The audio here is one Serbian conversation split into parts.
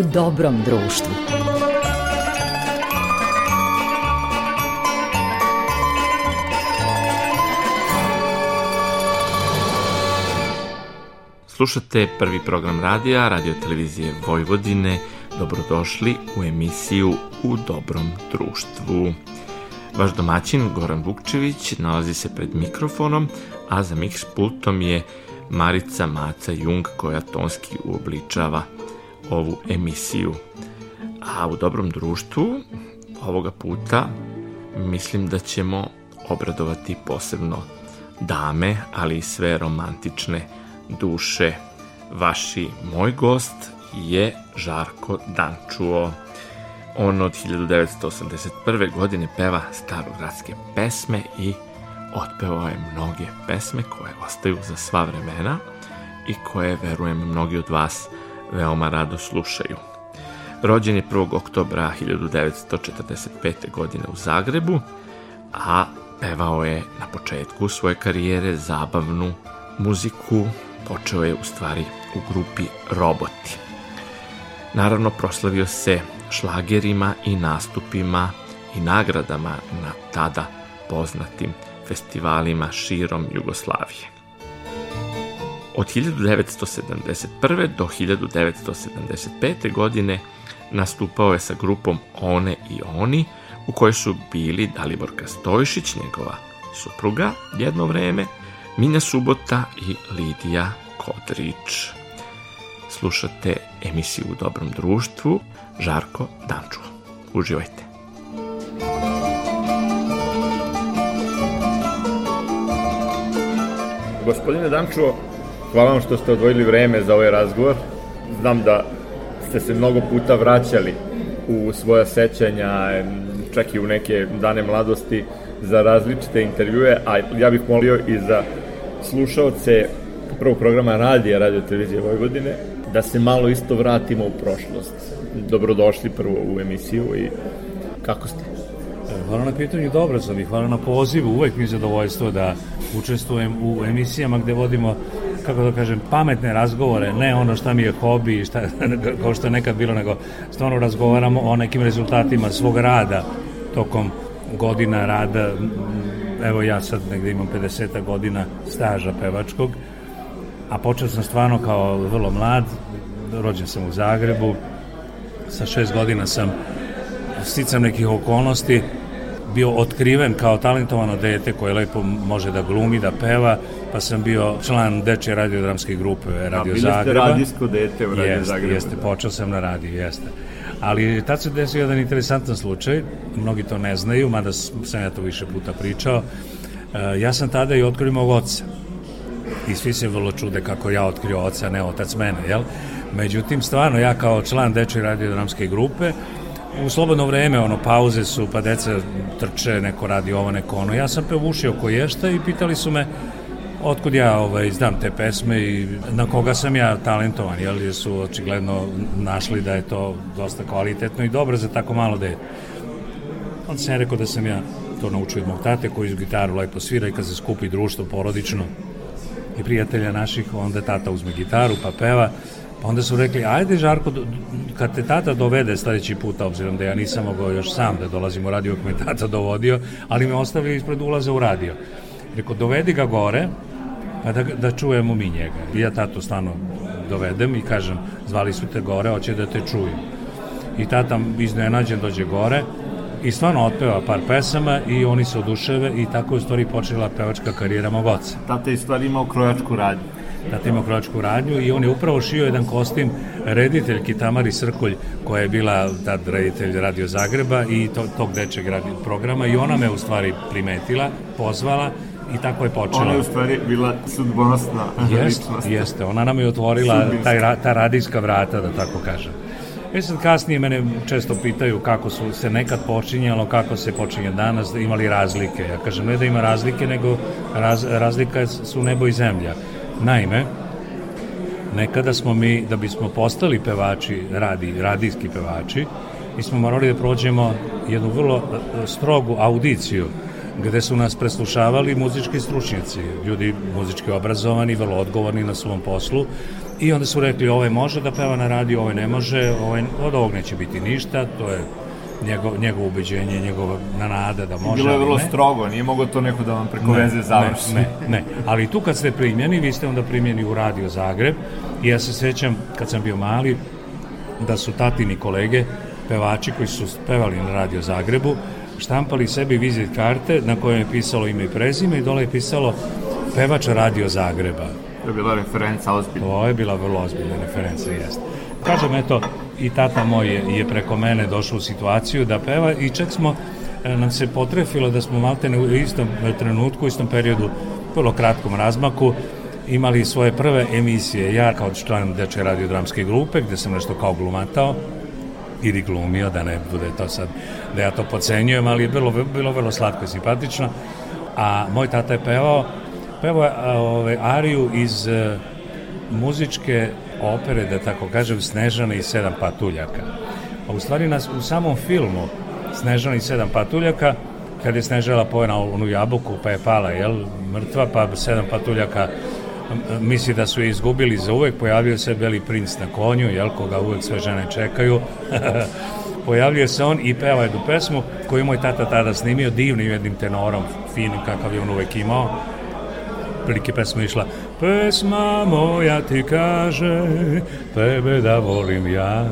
u dobrom društvu. Slušate prvi program radija, radio televizije Vojvodine. Dobrodošli u emisiju U dobrom društvu. Vaš domaćin Goran Vukčević nalazi se pred mikrofonom, a za mix je Marica Maca Jung koja tonski uobličava ovu emisiju. A u dobrom društvu ovoga puta mislim da ćemo obradovati posebno dame, ali i sve romantične duše. Vaši moj gost je Žarko Dančuo. On od 1981. godine peva starogradske pesme i otpevao je mnoge pesme koje ostaju za sva vremena i koje, verujem, mnogi od vas veoma rado slušaju. Rođen je 1. oktobra 1945. godine u Zagrebu, a pevao je na početku svoje karijere zabavnu muziku, počeo je u stvari u grupi Roboti. Naravno, proslavio se šlagerima i nastupima i nagradama na tada poznatim festivalima širom Jugoslavije. Od 1971. do 1975. godine nastupao je sa grupom One i Oni, u kojoj su bili Daliborka Stojšić, njegova supruga, jedno vreme, Mina Subota i Lidija Kodrić. Slušate emisiju u dobrom društvu Žarko Danču. Uživajte. Gospodine Dančuo, hvala vam što ste odvojili vreme za ovaj razgovor. Znam da ste se mnogo puta vraćali u svoja sećanja, čak i u neke dane mladosti za različite intervjue, a ja bih molio i za slušalce prvog programa radija Radio Televizije Vojvodine da se malo isto vratimo u prošlost. Dobrodošli prvo u emisiju i kako ste? Hvala na pitanju, dobro sam i hvala na pozivu. Uvek mi je zadovoljstvo da učestvujem u emisijama gde vodimo kako da kažem, pametne razgovore, ne ono šta mi je hobi, šta, kao što je nekad bilo, nego stvarno razgovaramo o nekim rezultatima svog rada tokom godina rada. Evo ja sad negde imam 50 godina staža pevačkog, a počeo sam stvarno kao vrlo mlad, rođen sam u Zagrebu, sa šest godina sam sticam nekih okolnosti, bio otkriven kao talentovano dete koje lepo može da glumi, da peva, pa sam bio član dečje radiodramske grupe Radio Zagreba. A bili ste radijsko dete u Radio jeste, Zagrebu. Jeste, počeo sam na radiju, jeste. Ali tad se desio jedan interesantan slučaj, mnogi to ne znaju, mada sam ja to više puta pričao. E, ja sam tada i otkrio mog oca. I svi se vrlo čude kako ja otkrio oca, ne otac mene, jel? Međutim, stvarno, ja kao član dečje radiodramske grupe, u slobodno vreme, ono, pauze su, pa deca trče, neko radi ovo, neko ono. Ja sam pevušio ko ješta i pitali su me otkud ja ovaj, znam te pesme i na koga sam ja talentovan, jel, su očigledno našli da je to dosta kvalitetno i dobro za tako malo dete. Onda sam ja rekao da sam ja to naučio od mog tate koji iz gitaru lepo svira i kad se skupi društvo porodično i prijatelja naših, onda tata uzme gitaru pa peva Pa onda su rekli, ajde Žarko, kad te tata dovede sledeći put, obzirom da ja nisam mogao još sam da dolazim u radio, kako me tata dovodio, ali me ostavili ispred ulaza u radio. Rekao, dovedi ga gore, pa da, da čujemo mi njega. I ja tatu stano dovedem i kažem, zvali su te gore, hoće da te čuju. I tata iznenađen dođe gore i stvarno otpeva par pesama i oni se oduševe i tako je u stvari počela pevačka karijera mog oca. Tata je stvari imao krojačku radnju da ima krojačku radnju i on je upravo šio jedan kostim rediteljki Tamari Srkolj koja je bila tad reditelj Radio Zagreba i to, tog dečeg programa i ona me u stvari primetila, pozvala i tako je počela. Ona je u stvari bila sudbonosna Jest. Jeste, ona nam je otvorila taj, ta radijska vrata, da tako kažem. E sad kasnije mene često pitaju kako su se nekad počinjalo, kako se počinje danas, da imali razlike. Ja kažem ne da ima razlike, nego raz, razlika su nebo i zemlja. Naime, nekada smo mi, da bismo postali pevači, radi, radijski pevači, mi smo morali da prođemo jednu vrlo e, strogu audiciju gde su nas preslušavali muzički stručnjaci, ljudi muzički obrazovani, vrlo odgovorni na svom poslu i onda su rekli ovaj može da peva na radiju, ovaj ne može, ovaj, od ovog neće biti ništa, to je njegov, njegovo ubeđenje, njegova nada da može. Bilo je vrlo ne. strogo, nije mogo to neko da vam preko ne, veze završi. Ne, ne, ne, ali tu kad ste primjeni, vi ste onda primjeni u Radio Zagreb i ja se sećam kad sam bio mali da su tatini kolege, pevači koji su pevali na Radio Zagrebu, štampali sebi vizit karte na kojoj je pisalo ime i prezime i dole je pisalo pevač Radio Zagreba. To je bila referenca ozbiljna. To je bila vrlo ozbiljna referenca, jeste. Kažem, eto, i tata moj je, je preko mene došao u situaciju da peva i čak smo, e, nam se potrefilo da smo maltene u istom trenutku, u istom periodu, vrlo kratkom razmaku, imali svoje prve emisije, ja kao član Deče radiodramske grupe, gde sam nešto kao glumatao, ili glumio, da ne bude to sad, da ja to pocenjujem, ali je bilo, bilo vrlo slatko i simpatično. A moj tata je pevao, pevao je ove, ariju iz e, muzičke opere, da tako kažem, Snežana i sedam patuljaka. A u stvari nas, u samom filmu Snežana i sedam patuljaka, kad je Snežala pojena onu jabuku, pa je pala, jel, mrtva, pa sedam patuljaka misli da su je izgubili za uvek, pojavio se Beli princ na konju, jel, koga uvek sve žene čekaju. pojavljuje se on i peva jednu pesmu koju moj tata tada snimio divnim jednim tenorom, finim kakav je on uvek imao. Prilike pesma išla Pesma moja ti kaže, tebe da volim ja.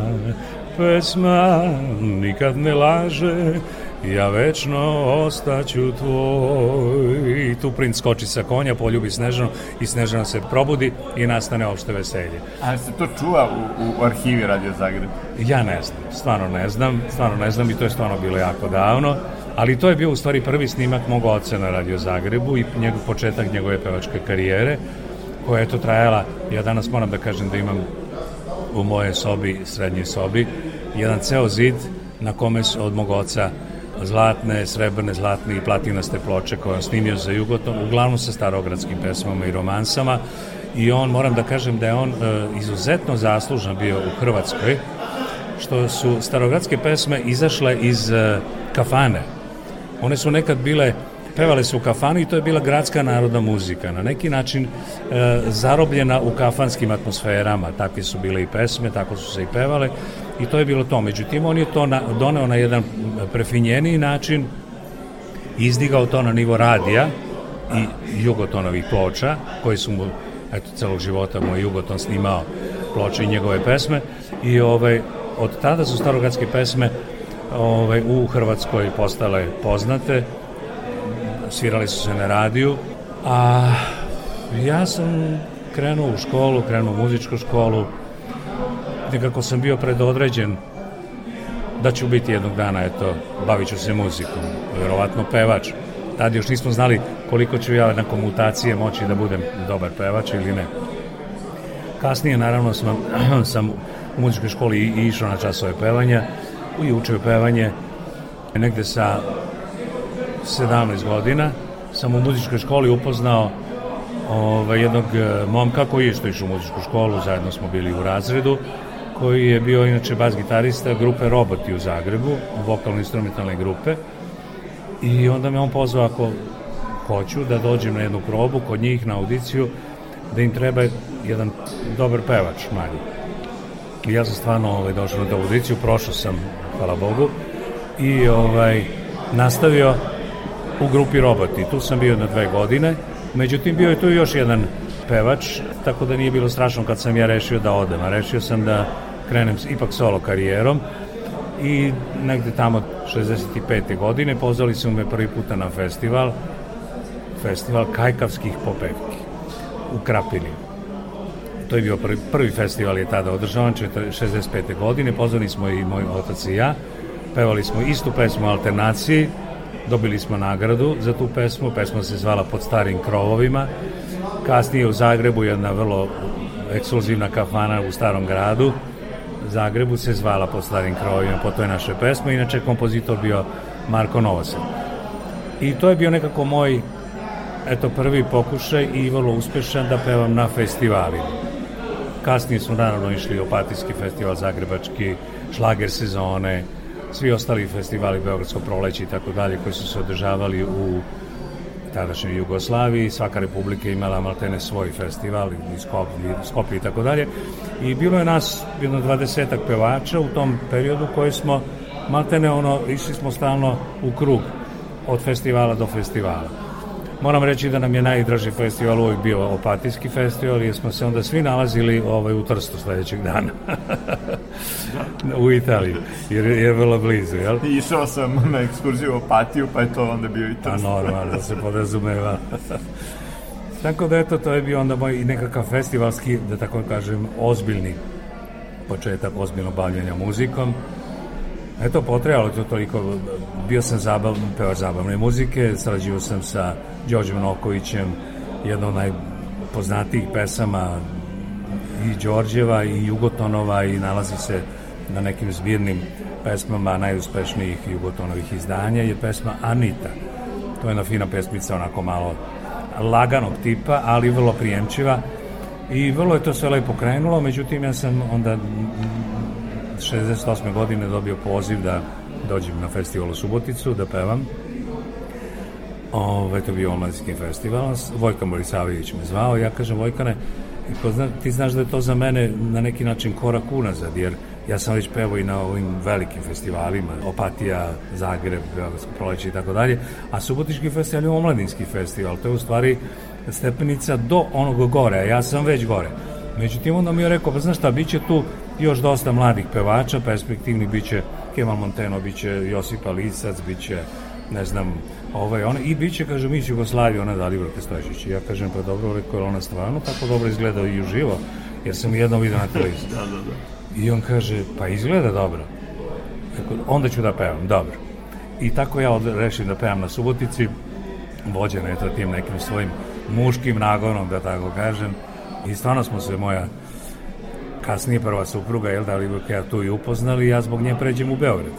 Pesma nikad ne laže, ja večno ostaću tvoj. I tu princ skoči sa konja, poljubi Snežanu i Snežana se probudi i nastane opšte veselje. A se to čuva u, u arhivi Radio Zagreb? Ja ne znam, stvarno ne znam, stvarno ne znam i to je stvarno bilo jako davno. Ali to je bio u stvari prvi snimak mog oca na Radio Zagrebu i njegov početak njegove pevačke karijere koja je to trajala, ja danas moram da kažem da imam u moje sobi, srednjoj sobi, jedan ceo zid na kome su od mog oca zlatne, srebrne, zlatne i platinaste ploče koje on snimio za Jugoton, uglavnom sa starogradskim pesmama i romansama i on, moram da kažem da je on e, izuzetno zaslužan bio u Hrvatskoj, što su starogradske pesme izašle iz e, kafane. One su nekad bile pevale su u kafanu i to je bila gradska narodna muzika, na neki način e, zarobljena u kafanskim atmosferama, takve su bile i pesme, tako su se i pevale i to je bilo to. Međutim, on je to na, doneo na jedan prefinjeniji način, izdigao to na nivo radija i jugotonovih ploča, koji su mu, eto, celog života moj jugoton snimao ploče i njegove pesme. I ovaj, od tada su starogatske pesme ovaj, u Hrvatskoj postale poznate, svirali su se na radiju, a ja sam krenuo u školu, krenuo u muzičku školu, nekako sam bio predodređen da ću biti jednog dana, eto, bavit ću se muzikom, verovatno pevač. Tad još nismo znali koliko ću ja na komutacije moći da budem dobar pevač ili ne. Kasnije, naravno, sam, sam u muzičkoj školi išao na časove pevanja i učio pevanje negde sa 17 godina sam u muzičkoj školi upoznao ovaj, jednog e, momka koji je isto išao u muzičku školu, zajedno smo bili u razredu, koji je bio inače bas gitarista grupe Roboti u Zagrebu, vokalno-instrumentalne grupe. I onda me on pozvao ako hoću da dođem na jednu probu kod njih na audiciju, da im treba jedan dobar pevač manji. Ja sam stvarno ovaj, došao na audiciju, prošao sam, hvala Bogu, i ovaj, nastavio u grupi Roboti. Tu sam bio na dve godine, međutim bio je tu još jedan pevač, tako da nije bilo strašno kad sam ja rešio da odem, a rešio sam da krenem ipak solo karijerom i negde tamo 65. godine pozvali su me prvi puta na festival, festival Kajkavskih popevki u Krapini. To je bio prvi, prvi festival je tada održavan, 65. godine, pozvali smo i moj otac i ja, pevali smo istu pesmu alternaciji, dobili smo nagradu za tu pesmu, pesma se zvala Pod starim krovovima, kasnije u Zagrebu jedna vrlo ekskluzivna kafana u starom gradu, Zagrebu se zvala Pod starim krovovima, po toj naše pesme, inače kompozitor bio Marko Novosel. I to je bio nekako moj eto prvi pokušaj i vrlo uspešan da pevam na festivalima. Kasnije smo naravno išli Opatijski festival Zagrebački, šlager sezone, svi ostali festivali, Beogradsko proleće i tako dalje, koji su se održavali u tadašnjoj Jugoslaviji, svaka republika imala maltene svoj festival, Skopje i tako dalje. I bilo je nas jedno dvadesetak pevača u tom periodu koji smo maltene ono, išli smo stalno u krug od festivala do festivala. Moram reći da nam je najdraži festival uvijek bio Opatijski festival jer smo se onda svi nalazili ovaj, u Trstu sledećeg dana. u Italiji, jer je vrlo blizu, jel? Išao sam na ekskurziju u Opatiju, pa je to onda bio i pa Trst. A normalno, da se podrazumeva. tako da eto, to je bio onda moj nekakav festivalski, da tako kažem, ozbiljni početak ozbiljno bavljanja muzikom. Eto, potrebalo to toliko, bio sam zabav, pevač zabavne muzike, sarađivao sam sa Đorđem Nokovićem, jedna od najpoznatijih pesama i Đorđeva i Jugotonova i nalazi se na nekim zbirnim pesmama najuspešnijih Jugotonovih izdanja je pesma Anita. To je jedna fina pesmica, onako malo laganog tipa, ali vrlo prijemčiva i vrlo je to sve lepo krenulo, međutim ja sam onda 68. godine dobio poziv da dođem na festival u Suboticu, da pevam. Ove, to je bio omladinski festival. Vojka Morisavljević me zvao. Ja kažem, Vojkane, ti znaš da je to za mene na neki način korak unazad, jer ja sam već pevao i na ovim velikim festivalima, Opatija, Zagreb, Beogradsko proleće i tako dalje, a Subotički festival je omladinski festival, to je u stvari stepenica do onog gore, a ja sam već gore. Međutim, onda mi je rekao, pa znaš šta, bit će tu još dosta mladih pevača, perspektivni bit će Kemal Monteno, bit će Josipa Lisac, bit će, ne znam, ovaj, ona, i bit će, kaže, mi Jugoslavija, ona Dalibor Kestojičić. Ja kažem, pa dobro, rekao je ona stvarno tako dobro izgleda i uživo, jer sam jednom vidio na televiziji. da, da, da. I on kaže, pa izgleda dobro. Tako, onda ću da pevam, dobro. I tako ja rešim da pevam na Subotici, vođen eto tim nekim svojim muškim nagonom, da tako kažem. I stvarno smo se moja kasnije prva supruga, jel da li ja tu i upoznali, ja zbog nje pređem u Beograd.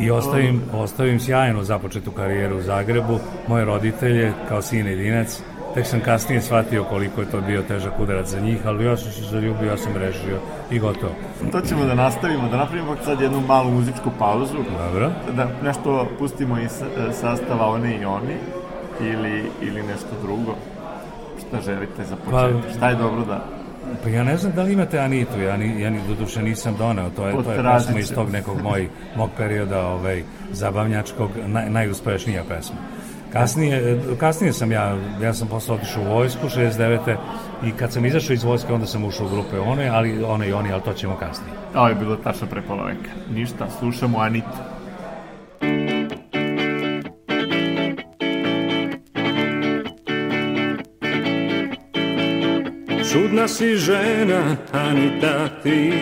I ostavim, ostavim sjajnu započetu karijeru u Zagrebu, moje roditelje kao sin jedinac, tek sam kasnije shvatio koliko je to bio težak udarac za njih, ali ja sam se zaljubio, ja sam rešio i gotovo. To ćemo da nastavimo, da napravimo sad jednu malu muzičku pauzu. Dobro. Da nešto pustimo iz sastava one i oni, ili, ili nešto drugo. Šta želite za početak? Pa, Šta je dobro da Pa ja ne znam da li imate Anitu, ja, ni, ja ni doduše nisam doneo, to je, to je pesma iz tog nekog moj, mog perioda ovaj, zabavnjačkog, naj, najuspešnija pesma. Kasnije, kasnije sam ja, ja sam posle otišao u vojsku 69. i kad sam izašao iz vojske onda sam ušao u grupe one, ali one i oni, ali to ćemo kasnije. Ovo je bilo tačno pre pola veka. Ništa, slušamo Anitu. Čudna si žena, Anita ti.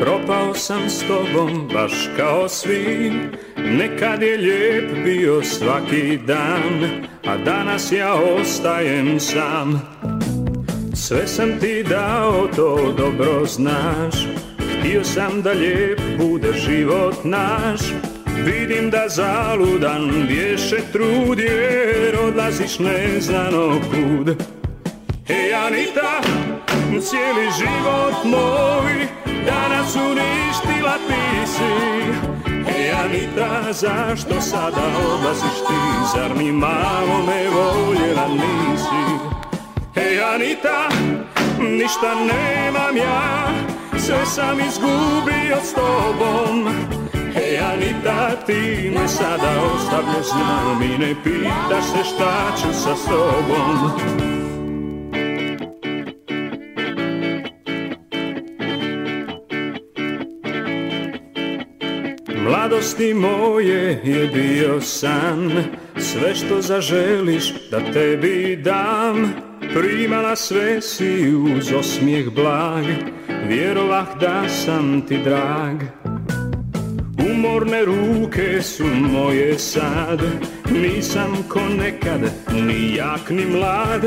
Propao sam s tobom baš kao svi. Nekad je lijep bio svaki dan A danas ja ostajem sam. Sve sam ti dao, to dobro znaš. Htio sam da lijep bude život naš. Vidim da zaludan vješe trud Jer odlaziš neznano kud. Hej Anita, cijeli život moj Danas uništila ti si. Hej Anita, zašto sada odlaziš ti? Zar ni malo me voljela nisi? Hej Anita, ništa nemam ja Sve sam izgubio s tobom. Hej Anita, ti me sada ostavljaš Znam i ne pitaš se šta ću sa sobom mladosti moje je bio san. Sve što zaželiš da tebi dam Primala sve si uz osmijeh blag. Vjerovah da sam ti drag. Umorne ruke su moje sad. Nisam ko nekad, ni jak ni mlad.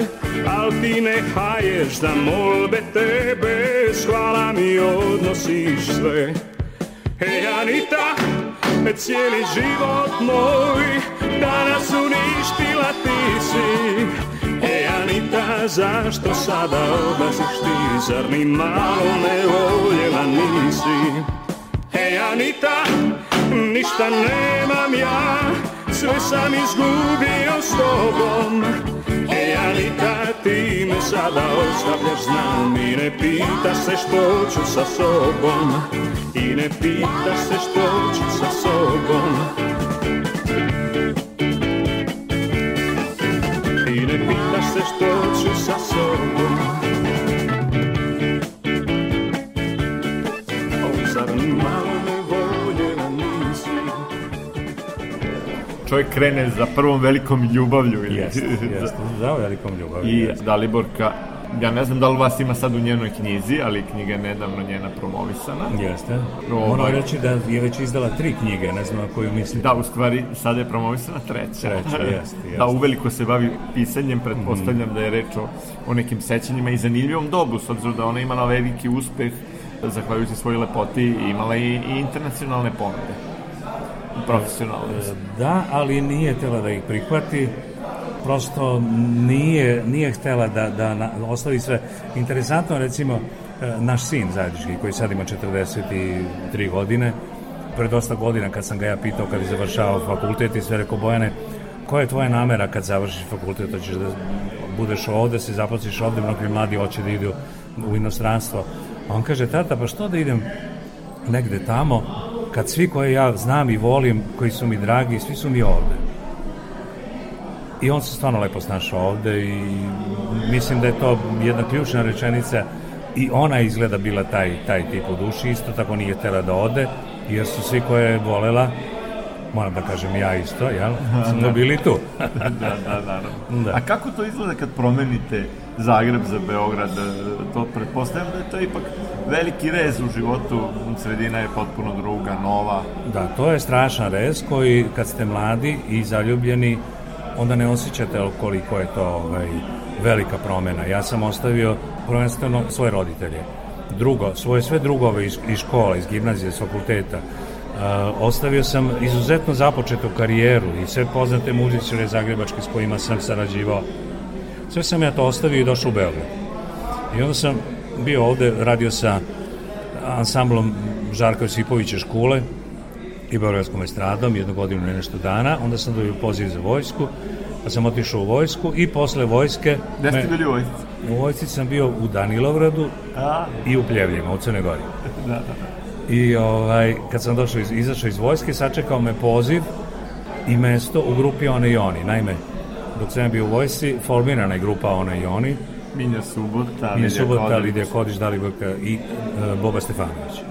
Al ti ne haješ da molbe tebe S hvala mi odnosiš sve. Hej Anita, cijeli život moj Danas uništila ti si. Hej Anita, zašto sada odlaziš ti? Zar ni malo ne voljela nisi? Hej Anita, ništa nemam ja, sve sam izgubio s tobom. E, Anita, ti me sada ostavljaš, znam i ne pitaš se što ću sa sobom. I ne pitaš se što ću sa sobom. I ne pitaš se što ću sa sobom. Čovjek krene za prvom velikom ljubavlju. Ili, jeste, za velikom ljubavi. I jeste. Daliborka, ja ne znam da li vas ima sad u njenoj knjizi, ali knjiga je nedavno njena promovisana. Jeste. Ovaj. Moram reći da je već izdala tri knjige, ne znam na koju mislite. Da, u stvari, sada je promovisana treća. Treća, jeste, jeste. Da, uveliko se bavi pisanjem, pretpostavljam da je reč o, o nekim sećanjima i zanimljivom dobu, s obzirom da ona imala veliki uspeh, zahvaljujući svojoj lepoti, imala i, i internacionalne ponude. Profesionalne. Da, ali nije htjela da ih prihvati, prosto nije, nije htjela da, da na, ostavi sve. Interesantno, recimo, e, naš sin zajednički, koji sad ima 43 godine, pre dosta godina kad sam ga ja pitao kad je završavao fakultet i sve rekao Bojane, koja je tvoja namera kad završiš fakultet, hoćeš da budeš ovde, se zaposliš ovde, mnogi mladi hoće da idu u inostranstvo. A on kaže, tata, pa što da idem negde tamo, kad svi koje ja znam i volim, koji su mi dragi, svi su mi ovde. I on se stvarno lepo snašao ovde i mislim da je to jedna ključna rečenica i ona izgleda bila taj, taj tip u duši, isto tako nije htela da ode, jer su svi koje je volela, moram da kažem ja isto, jel, smo bili tu. da, da, naravno. Da. A kako to izgleda kad promenite Zagreb za Beograd? To pretpostavljam da je to ipak veliki rez u životu, sredina je potpuno druga, nova. Da, to je strašan rez koji kad ste mladi i zaljubljeni, onda ne osjećate koliko je to ovaj, velika promena. Ja sam ostavio prvenstveno svoje roditelje. Drugo, svoje sve drugove iz, iz škola, iz gimnazije, iz fakulteta. Uh, ostavio sam izuzetno započetu karijeru i sve poznate muzičare zagrebačke s kojima sam sarađivao. Sve sam ja to ostavio i došao u Beograd. I onda sam bio ovde, radio sa ansamblom Žarka Josipovića škole i Beogradskom estradom, jednu godinu i nešto dana, onda sam dobio poziv za vojsku, pa sam otišao u vojsku i posle vojske... Gde ste bili u vojsci? U vojsci sam bio u Danilovgradu A, i u Pljevljima, u Crnoj Gori. da, da, da. I ovaj, kad sam došao iz, izašao iz vojske, sačekao me poziv i mesto u grupi One i Oni. Naime, dok sam bio u vojsci, formirana je grupa One i Oni, Minja Subota, Minja Subota. Lidija Kodić, Dalibojka i e, Boba Stefanović.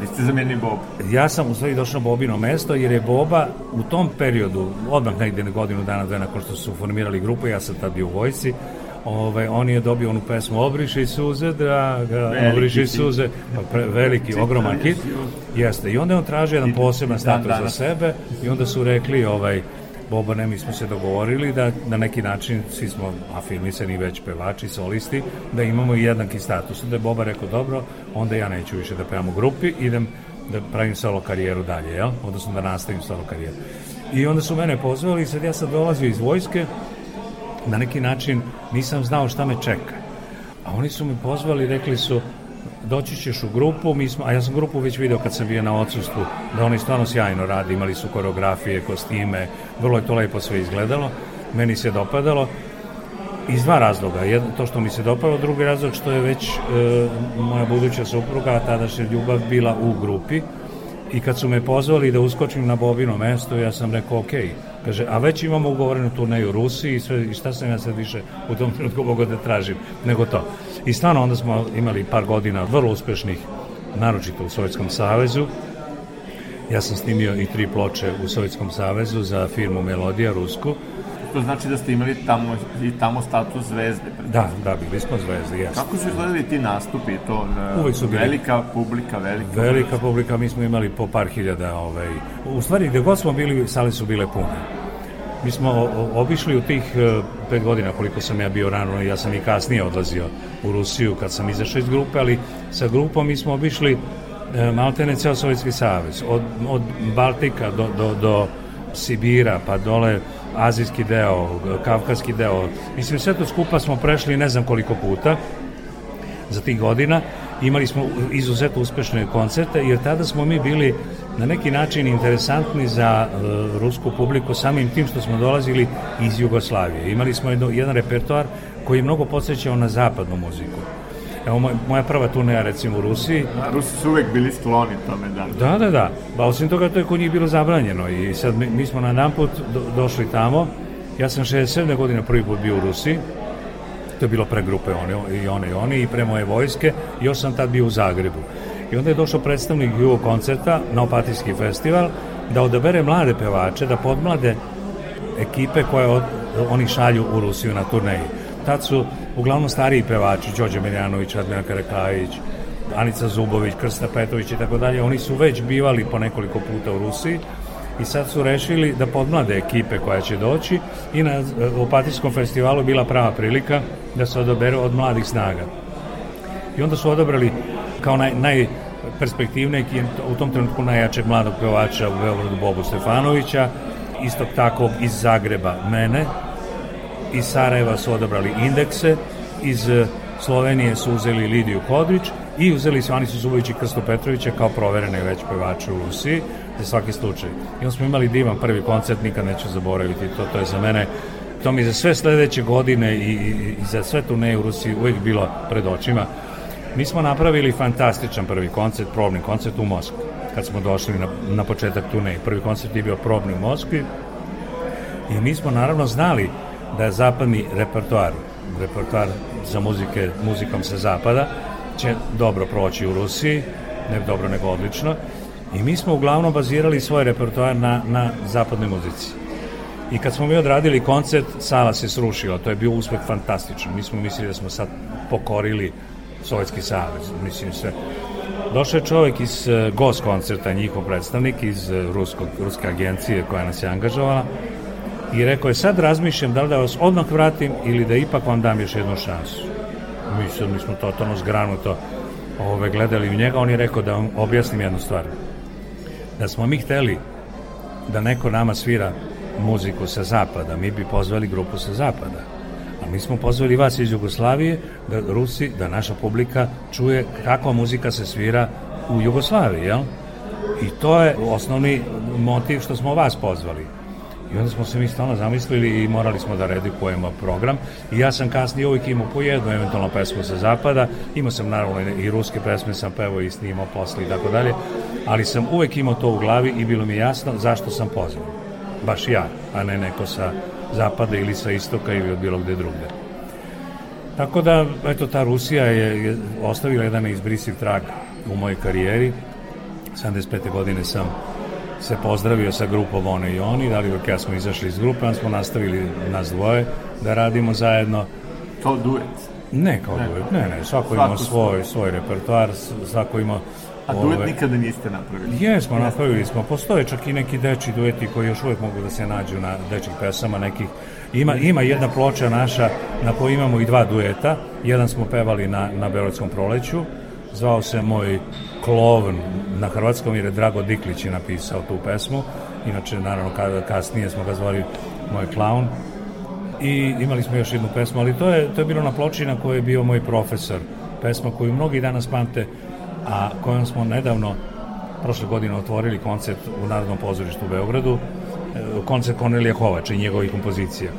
Vi ste zamenili Bob. Ja sam u stvari došao na Bobino mesto jer je Boba u tom periodu, odmah negde na godinu dana, dve nakon što su formirali grupu, ja sam tad bio u vojci, Ove, on je dobio onu pesmu Obriši suze, draga, Veliki Obriši suze, pa pre, veliki, ogroman hit. Jeste, i onda je on tražio jedan poseban status za danas. sebe i onda su rekli, ovaj, Bobane, mi smo se dogovorili da na neki način, svi smo afirmisani već pevači, solisti, da imamo jednaki status. Da je Boba rekao, dobro, onda ja neću više da pevam u grupi, idem da pravim solo karijeru dalje, jel? Odnosno da nastavim solo karijeru. I onda su mene pozvali i sad ja sam dolazio iz vojske, na neki način nisam znao šta me čeka. A oni su me pozvali, rekli su, doći ćeš u grupu, mi smo, a ja sam grupu već video kad sam bio na odsustvu, da oni stvarno sjajno rade, imali su koreografije, kostime, vrlo je to lepo sve izgledalo, meni se dopadalo, iz dva razloga. Jedno, to što mi se dopadalo, drugi razlog što je već e, moja buduća supruga, a tadašnja ljubav, bila u grupi i kad su me pozvali da uskočim na Bobino mesto, ja sam rekao ok. Kaže, a već imamo ugovorenu turneju u Rusiji i, sve, i šta sam ja sad više u tom trenutku mogao da tražim nego to. I stvarno onda smo imali par godina vrlo uspešnih, naročito u Sovjetskom savezu. Ja sam snimio i tri ploče u Sovjetskom savezu za firmu Melodija Rusku. To znači da ste imali tamo, i tamo status zvezde. Da, da, bili smo zvezde, jesmo. Kako su izgledali ti nastupi? To, e, Uvijek su bili. Velika publika, velika... Velika publika, mi smo imali po par hiljada. Ovaj. U stvari, gde god smo bili, sale su bile pune. Mi smo obišli u tih e, pet godina koliko sam ja bio rano, ja sam i kasnije odlazio u Rusiju kad sam izašao iz grupe, ali sa grupom mi smo obišli e, maltene ceo Sovjetski savez, od, od Baltika do, do, do Sibira, pa dole azijski deo, kavkaski deo. Mislim, sve to skupa smo prešli ne znam koliko puta za tih godina imali smo izuzetno uspešne koncerte, jer tada smo mi bili na neki način interesantni za uh, rusku publiku samim tim što smo dolazili iz Jugoslavije. Imali smo jedno, jedan repertoar koji je mnogo podsjećao na zapadnu muziku. Evo, moj, moja prva turneja, recimo, u Rusiji. Da, Rusi su uvek bili skloni tome, da. Da, da, da. Ba, osim toga, to je kod njih bilo zabranjeno i sad mi, mi smo na jedan put do, došli tamo. Ja sam 67. godine prvi put bio u Rusiji. To je bilo pre grupe one, i one i oni i pre moje vojske. Još sam tad bio u Zagrebu. I onda je došao predstavnik Jugo koncerta na Opatijski festival da odabere mlade pevače, da podmlade ekipe koje od, oni šalju u Rusiju na turneji. Tad su uglavnom stariji pevači, Đorđe Miljanović, Admina Karakajić, Anica Zubović, Krsta Petović i tako dalje, oni su već bivali po nekoliko puta u Rusiji i sad su rešili da podmlade ekipe koja će doći i na Opatijskom festivalu bila prava prilika da se odaberu od mladih snaga. I onda su odabrali kao naj, najperspektivnijeg i u tom trenutku najjačeg mladog pevača u Beogradu Bobu Stefanovića, istog takvog iz Zagreba mene, iz Sarajeva su odabrali indekse, iz Slovenije su uzeli Lidiju Kodrić i uzeli su Anisu Zubović i Krsto Petrovića kao proverene već pevače u Rusiji za svaki slučaj. I onda smo imali divan prvi koncert, nikad neću zaboraviti, to, to je za mene to mi za sve sledeće godine i, i, i za sve turneje u Rusiji uvijek bilo pred očima. Mi smo napravili fantastičan prvi koncert, probni koncert u Moskvi, kad smo došli na, na početak turneje. Prvi koncert je bio probni u Moskvi i mi smo naravno znali da zapadni repertoar, repertoar za muzike, muzikom sa zapada, će dobro proći u Rusiji, ne dobro nego odlično, i mi smo uglavnom bazirali svoj repertoar na, na zapadnoj muzici. I kad smo mi odradili koncert, sala se srušila, to je bio uspeh fantastičan. Mi smo mislili da smo sad pokorili Sovjetski savez, mislim se. Došao je čovek iz e, GOS koncerta, njihov predstavnik iz e, ruskog, ruske agencije koja nas je angažovala i rekao je sad razmišljam da li da vas odmah vratim ili da ipak vam dam još jednu šansu. Mi, sad, mi smo totalno zgranuto ove, gledali u njega, on je rekao da vam objasnim jednu stvar. Da smo mi hteli da neko nama svira muziku sa zapada, mi bi pozvali grupu sa zapada. A mi smo pozvali vas iz Jugoslavije, da Rusi, da naša publika čuje kakva muzika se svira u Jugoslaviji, jel? I to je osnovni motiv što smo vas pozvali. I onda smo se mi stalno zamislili i morali smo da redikujemo program. I ja sam kasnije uvijek imao po jednu eventualno pesmu sa zapada. Imao sam naravno i ruske pesme sam pevao i snimao posle i tako dalje. Ali sam uvijek imao to u glavi i bilo mi jasno zašto sam pozvan. Baš ja, a ne neko sa zapada ili sa istoka ili od bilo gde drugde. Tako da, eto, ta Rusija je, je ostavila jedan izbrisiv trag u mojoj karijeri. 75. godine sam se pozdravio sa grupom One i Oni, da li dok ja smo izašli iz grupe, onda smo nastavili nas dvoje da radimo zajedno. Kao duet? Ne kao ne. duet, ne, ne, svako, svako ima svoj, svoj repertoar, svako ima A duet ove... nikada niste napravili? Jesmo, napravili smo. Postoje čak i neki deči dueti koji još uvijek mogu da se nađu na dečih pesama nekih. Ima, ima jedna ploča naša na kojoj imamo i dva dueta. Jedan smo pevali na, na Beorodskom proleću, zvao se moj klovn na hrvatskom jer je Drago Diklić je napisao tu pesmu. Inače naravno kasnije smo ga zvali moj klaun. I imali smo još jednu pesmu ali to je, to je bilo na ploči na kojoj je bio moj profesor. Pesma koju mnogi danas pamte a kojom smo nedavno prošle godine otvorili koncert u Narodnom pozorištu u Beogradu e, koncert Kornelija Kovača i njegovih kompozicija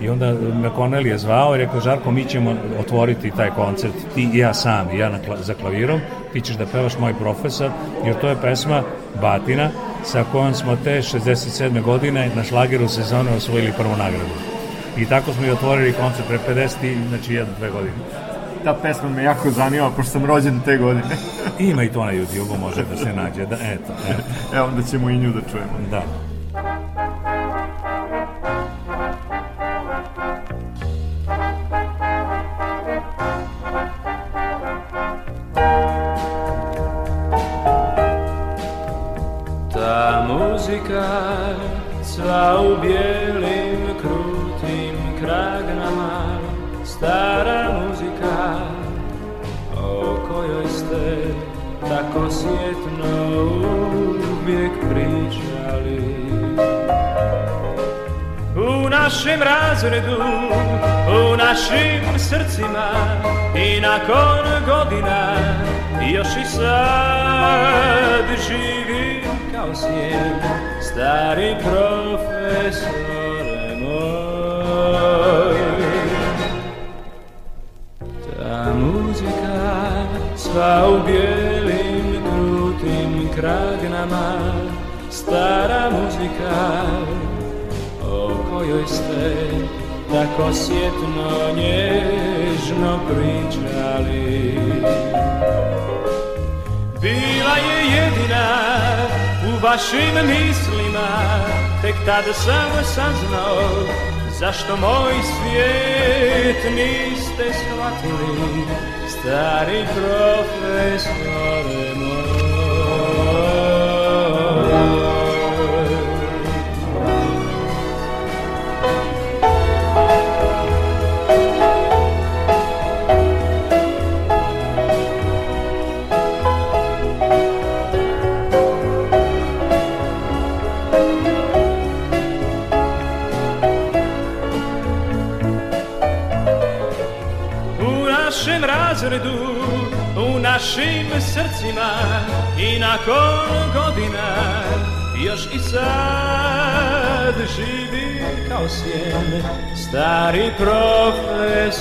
I onda me Cornelije zvao i rekao, Žarko, mi ćemo otvoriti taj koncert, ti i ja sam, i ja na, za klavirom, ti ćeš da pevaš moj profesor, jer to je pesma Batina, sa kojom smo te 67. godine na šlageru sezone osvojili prvu nagradu. I tako smo i otvorili koncert pre 50, znači jedno, dve godine. Ta pesma me jako zanima, pošto sam rođen te godine. Ima i to na YouTube-u, može da se nađe, da, eto. eto. Evo, onda ćemo i nju da čujemo. Da. Razredu, u našim srcima i nakon godina još i sad živim kao sjen, stari profesore moj. Ta muzika sva u bijelim krutim kragnama, stara muzika kojoj ste tako sjetno nježno pričali. Bila je jedina u vašim mislima, tek tada sam saznao zašto moj svijet niste shvatili, stari profesore moj. Razredu u našim srcima i nakon godina još i sad živi kao sjen stari profesore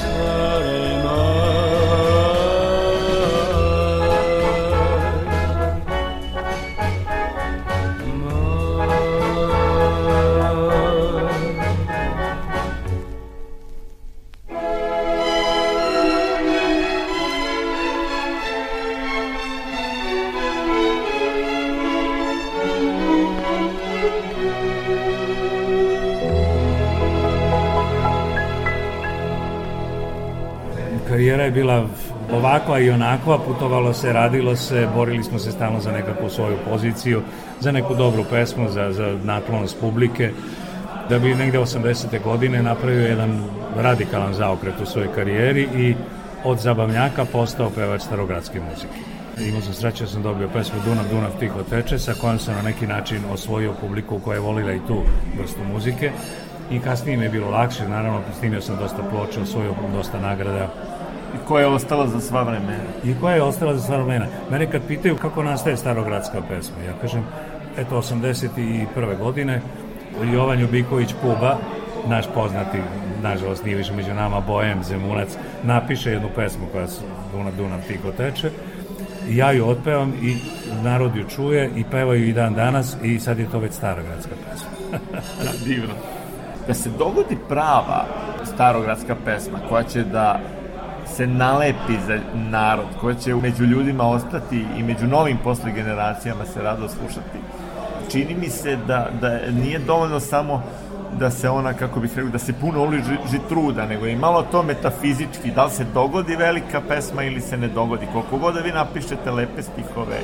je bila ovakva i onakva, putovalo se, radilo se, borili smo se stalno za nekakvu svoju poziciju, za neku dobru pesmu, za, za naklonost publike, da bi negde 80. godine napravio jedan radikalan zaokret u svojoj karijeri i od zabavnjaka postao pevač starogradske muzike. Imao sam sreće da sam dobio pesmu Dunav, Dunav tiho teče, sa kojom sam na neki način osvojio publiku koja je volila i tu vrstu muzike i kasnije mi je bilo lakše, naravno snimio sam dosta ploča, osvojio dosta nagrada I koja je ostala za sva vremena. I koja je ostala za sva vremena. Mene kad pitaju kako nastaje starogradska pesma, ja kažem, eto, 81. godine, Jovan Ljubiković Puba, naš poznati, nažalost nije više među nama, Bojem Zemunac, napiše jednu pesmu koja se Dunav, Dunav tiko teče, i ja ju otpevam i narod ju čuje i pevaju i dan danas i sad je to već starogradska pesma. Divno. Da se dogodi prava starogradska pesma koja će da se nalepi za narod, koja će među ljudima ostati i među novim posle generacijama se rado slušati. Čini mi se da, da nije dovoljno samo da se ona, kako bih rekao, da se puno uliži truda, nego i malo to metafizički, da li se dogodi velika pesma ili se ne dogodi. Koliko god da vi napišete lepe stihove,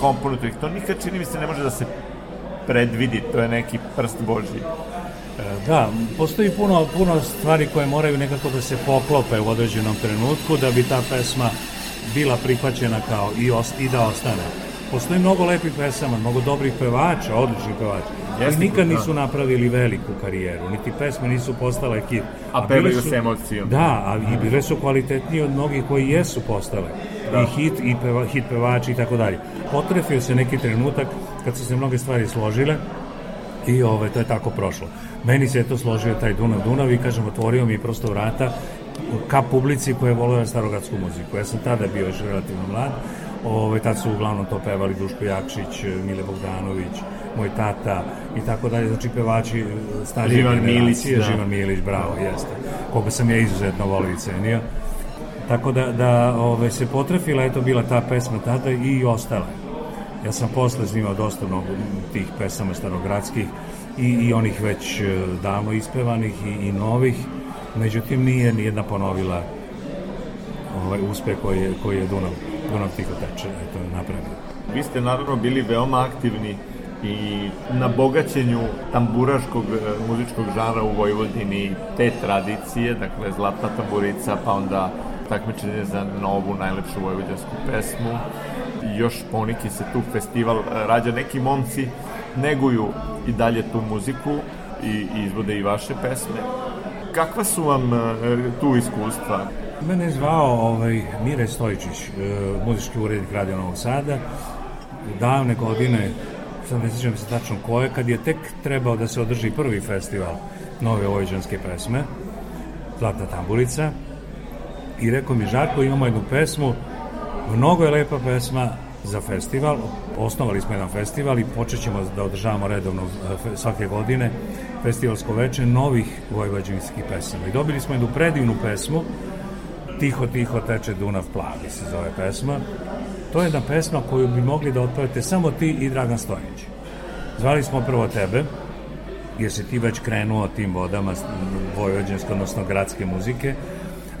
komponujete ih, to nikad čini mi se ne može da se predvidi, to je neki prst Božji. Da, postoji puno, puno stvari koje moraju nekako da se poklope u određenom trenutku da bi ta pesma bila prihvaćena kao i, os, i da ostane. Postoji mnogo lepih pesama, mnogo dobrih pevača, odličnih pevača, ali nikad nisu da. napravili veliku karijeru, niti pesme nisu postale hit. A, a pevaju s emocijom. Da, a i bile su kvalitetnije od mnogih koji jesu postale. Da. I hit, i peva, hit pevači i tako dalje. Potrefio se neki trenutak kad su se mnoge stvari složile, i ove, to je tako prošlo. Meni se je to složio taj Dunav Dunav i kažem, otvorio mi prosto vrata ka publici koja je volila starogradsku muziku. Ja sam tada bio još relativno mlad, ove, tad su uglavnom to pevali Duško Jakšić, Mile Bogdanović, moj tata i tako dalje, znači pevači starije Živan Milić, da. Živan Milić, bravo, jeste, koga sam ja izuzetno volio i cenio. Tako da, da ove, se potrefila, eto bila ta pesma tada i ostala. Ja sam posle snimao dosta mnogo tih pesama starogradskih i, i onih već e, davno ispevanih i, i novih, međutim nije nijedna ponovila ovaj uspeh koji je, koji je Dunav, Dunav Tiho teče eto, napravio. Vi ste naravno bili veoma aktivni i na bogaćenju tamburaškog e, muzičkog žara u Vojvodini te tradicije, dakle Zlatna tamburica, pa onda takmičenje za novu najlepšu vojvođansku pesmu. Još poniki se tu festival e, rađa, neki momci neguju i dalje tu muziku i, i izvode i vaše pesme. Kakva su vam e, tu iskustva? Mene je zvao ovaj, Mire Stojičić, e, muzički urednik Radio Novog Sada, davne godine, sad ne sjećam se tačno koje, kad je tek trebao da se održi prvi festival nove vojđanske pesme, Zlatna tamburica, i rekao mi, Žarko, imamo jednu pesmu, mnogo je lepa pesma za festival, osnovali smo jedan festival i počet ćemo da održavamo redovno e, svake godine festivalsko veče novih vojvođanskih pesama. I dobili smo jednu predivnu pesmu, Tiho, tiho teče Dunav plavi se zove pesma. To je jedna pesma koju bi mogli da otpevate samo ti i Dragan Stojnić. Zvali smo prvo tebe, jer si ti već krenuo tim vodama vojvođanske, odnosno gradske muzike,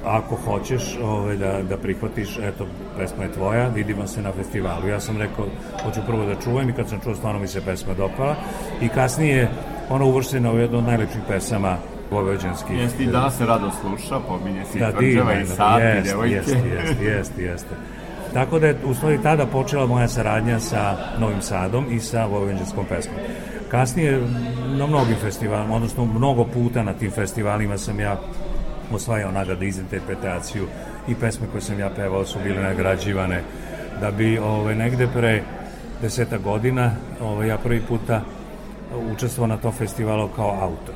ako hoćeš ovaj, da, da prihvatiš, eto, pesma je tvoja, vidimo se na festivalu. Ja sam rekao, hoću prvo da čujem i kad sam čuo, stvarno mi se pesma dopala i kasnije ona uvrštena u jednu od najlepših pesama vojvođanskih. Jeste i danas se rado sluša, pominje se da, i tvrđava i sad i djevojke. Jeste, jeste, jeste, jeste. Tako da je u stvari tada počela moja saradnja sa Novim Sadom i sa vojvođanskom pesmom. Kasnije na mnogim festivalima, odnosno mnogo puta na tim festivalima sam ja osvajao nagrade iz interpretaciju i pesme koje sam ja pevao su bile nagrađivane da bi ove, negde pre deseta godina ove, ja prvi puta učestvovao na tom festivalu kao autor.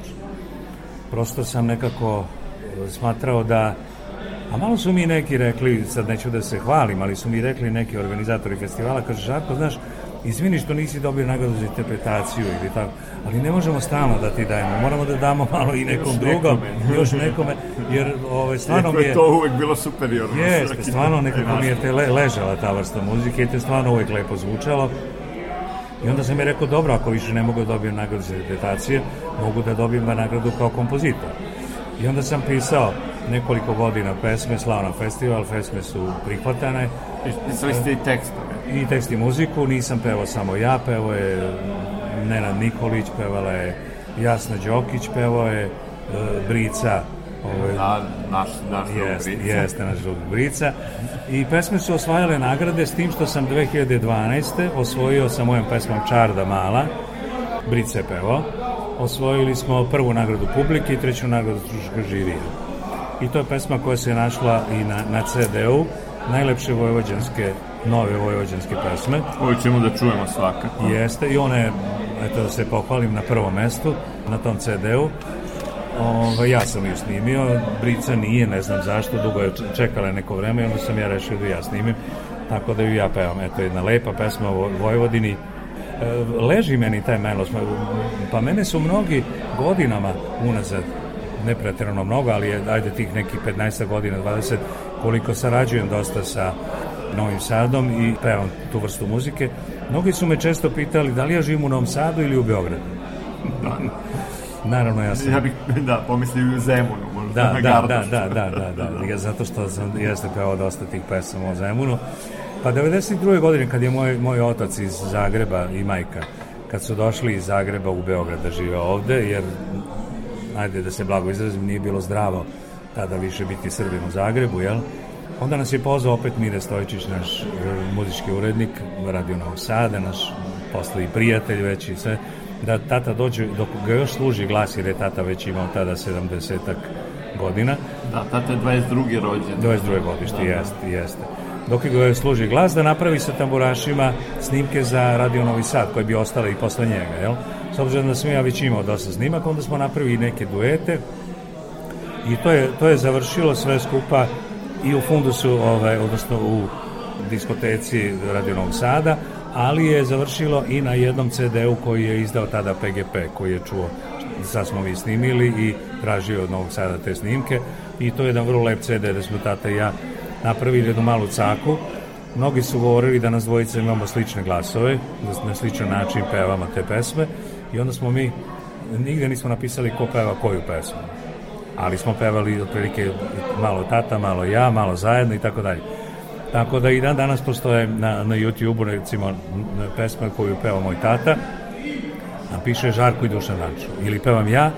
Prosto sam nekako smatrao da A malo su mi neki rekli, sad neću da se hvalim, ali su mi rekli neki organizatori festivala, kaže, Žarko, znaš, izvini što nisi dobio nagradu za interpretaciju ili tako, ali ne možemo stalno da ti dajemo, moramo da damo malo i nekom još drugom, nekome. još nekome, jer ove, stvarno mi je... to uvek bilo superiorno. Jeste, stvarno nekako mi je te le, ležala ta vrsta muzike i te stvarno uvek lepo zvučalo. I onda sam je rekao, dobro, ako više ne mogu da dobijem nagradu za interpretacije, mogu da dobijem nagradu kao kompozitor. I onda sam pisao nekoliko godina pesme, slao na festival, pesme su prihvatane. Pisali ste i tekstove? I tekst i muziku, nisam pevao samo ja, pevao je Nenad Nikolić, pevala je Jasna Đokić, pevao je e, Brica, Ove, da, naš, naš jest, Brica. Jeste, naš drug Brica. I pesme su osvajale nagrade s tim što sam 2012. osvojio sa mojom pesmom Čarda Mala, Brice pevao. Osvojili smo prvu nagradu publike i treću nagradu stručnog žirija. I to je pesma koja se našla i na, na CD-u, najlepše vojvođanske nove vojvođanske pesme. Ovo ćemo da čujemo svakako. Jeste, i ona je, eto da se pohvalim, na prvom mestu na tom CD-u. Ove, ja sam ju snimio, Brica nije, ne znam zašto, dugo je čekala neko vreme i onda sam ja rešio da ja snimim, tako da ju ja pevam. Eto, jedna lepa pesma o Vojvodini, e, leži meni taj melos, pa mene su mnogi godinama unazad, ne pretjerano mnogo, ali je, ajde tih nekih 15 godina, 20, koliko sarađujem dosta sa Novim Sadom i pevam tu vrstu muzike. Mnogi su me često pitali da li ja živim u Novom Sadu ili u Beogradu. Da. Naravno, ja sam... Ja bih, da, pomislio i u Zemunu, možda da, na da, da, da, da, da, da, da, zato što sam, jeste pevao dosta tih pesama o Zemunu. Pa 92. godine, kad je moj, moj otac iz Zagreba i majka, kad su došli iz Zagreba u Beograd da žive ovde, jer, ajde da se blago izrazim, nije bilo zdravo tada više biti Srbim u Zagrebu, jel? Onda nas je pozvao opet Mire Stojčić, naš e, muzički urednik Radio Novog Sada, naš posle i prijatelj već i sve, da tata dođe, dok ga još služi glas, jer je tata već imao tada 70 godina. Da, tata je 22. rođen. 22. godište, da, jeste, da. jeste. Dok ga služi glas, da napravi sa tamburašima snimke za Radio Novi Sad, koje bi ostale i posle njega, jel? S obzirom da sam ja već imao dosta snimaka, onda smo napravili neke duete. I to je, to je završilo sve skupa i u fundusu, ovaj, odnosno u diskoteci Radio Novog Sada, ali je završilo i na jednom CD-u koji je izdao tada PGP, koji je čuo sad smo vi snimili i tražio od Novog Sada te snimke. I to je jedan vrlo lep CD da smo tata i ja napravili jednu malu caku. Mnogi su govorili da nas dvojica imamo slične glasove da na sličan način pevamo te pesme i onda smo mi nigde nismo napisali ko peva koju pesmu ali smo pevali otprilike malo tata, malo ja, malo zajedno i tako dalje. Tako da i dan danas postoje na, na YouTube-u recimo pesma koju peva moj tata, a piše Žarko i Dušan Dančo. Ili pevam ja,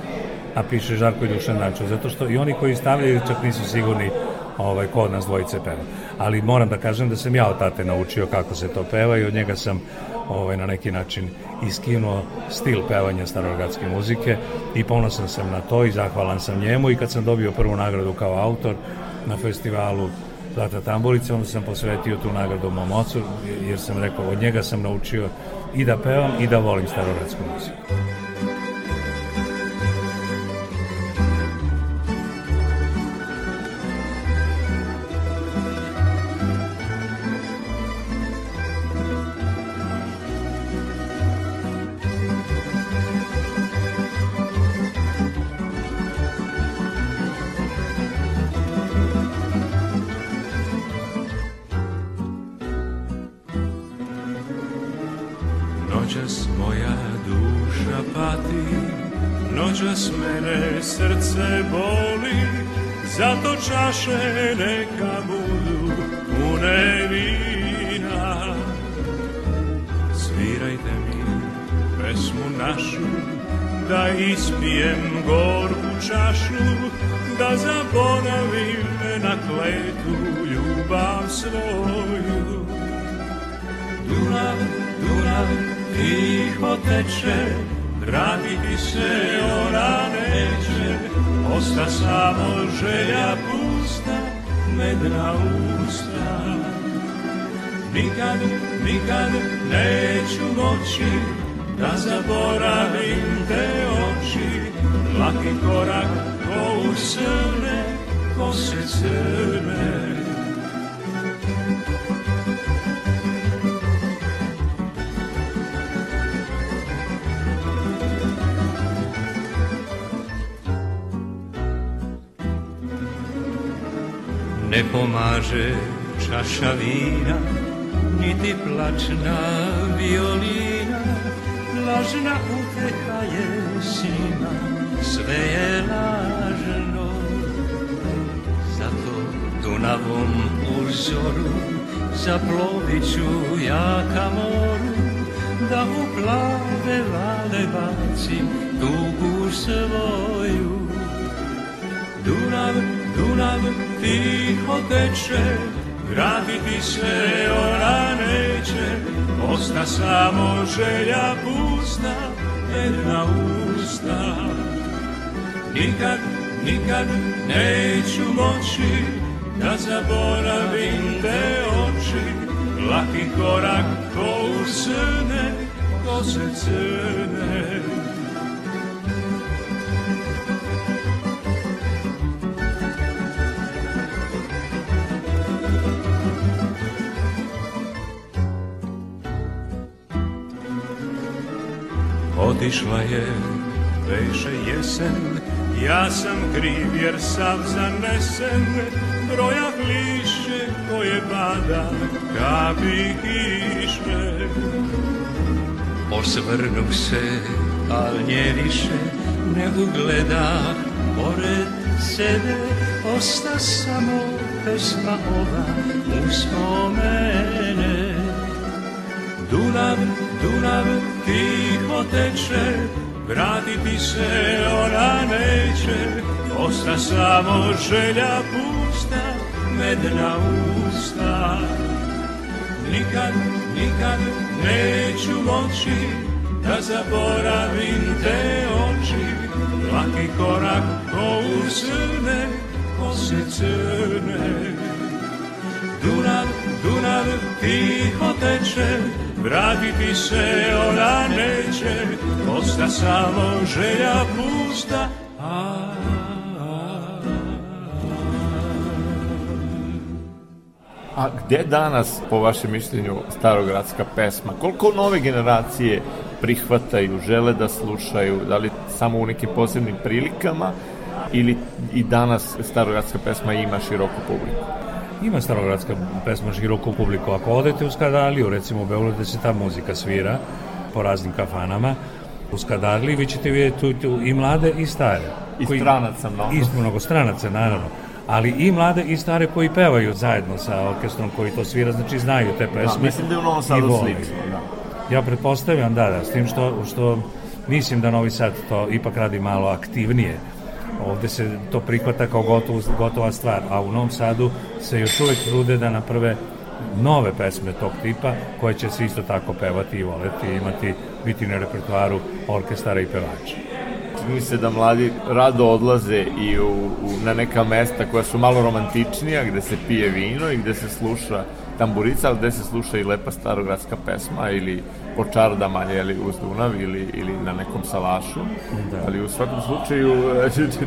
a piše Žarko i Dušan Dančo. Zato što i oni koji stavljaju čak nisu sigurni ovaj, kod nas dvojice peva. Ali moram da kažem da sam ja od tate naučio kako se to peva i od njega sam ovaj, na neki način iskinuo stil pevanja starogradske muzike i ponosan sam na to i zahvalan sam njemu i kad sam dobio prvu nagradu kao autor na festivalu Zlata Tamburica, onda sam posvetio tu nagradu mom ocu, jer sam rekao, od njega sam naučio i da pevam i da volim starogradsku muziku. Usta Nikad, nikad neću moći Da zaboravim te oči. Laki korak ko u srne Kose crne Ne pomaže čaša vina, niti plačna violina, lažna uteha je sina, sve je lažno. Zato Dunavom uzoru zaplovit ću ja ka moru, da u plave vale bacim tugu svoju. Dunav, Dunav tiho teče, vratiti se ona neće, osta samo želja pusta, jedna usta. Nikad, nikad neću moći da zaboravim te oči, laki korak ko u srne, ko se crne. Otišla je, veše jesen, ja sam kriv jer sam zanesen, broja liše koje pada, kapi kiše. Osvrnu se, al nje više ne ugleda, pored sebe osta samo pesma ova uspomene. Dunav, Dunav, tiho teče, vratiti se ona neće, osta samo želja pusta, medna usta. Nikad, nikad neću moći da zaboravim te oči, laki korak ko u srne, kose crne. Dunav, Dunav, tiho teče, Vratiti se ona neće, osta samo želja pusta, a, A gde danas, po vašem mišljenju, starogradska pesma? Koliko nove generacije prihvataju, žele da slušaju, da li samo u nekim posebnim prilikama ili i danas starogradska pesma ima široku publiku? Ima starogradska pesma široku publiku. Ako odete u Skadaliju, recimo u Beogradu, da se ta muzika svira po raznim kafanama, u Skadarliji vi ćete vidjeti tu, tu i mlade i stare. I koji, stranaca mnogo. I mnogo stranaca, naravno. Ali i mlade i stare koji pevaju zajedno sa orkestrom koji to svira, znači znaju te pesme. Da, mislim da je u Novom Sadu slično. Da. Ja pretpostavljam, da, da, s tim što, što mislim da Novi Sad to ipak radi malo aktivnije ovde se to prihvata kao gotov, gotova stvar, a u Novom Sadu se još uvek trude da naprave nove pesme tog tipa koje će se isto tako pevati i voleti i imati biti na repertoaru orkestara i pevača. Čini se da mladi rado odlaze i u, u, na neka mesta koja su malo romantičnija, gde se pije vino i gde se sluša tamburica, ali gde se sluša i lepa starogradska pesma ili po čardama jeli, uz Dunav ili, ili na nekom salašu. Da. Ali u svakom slučaju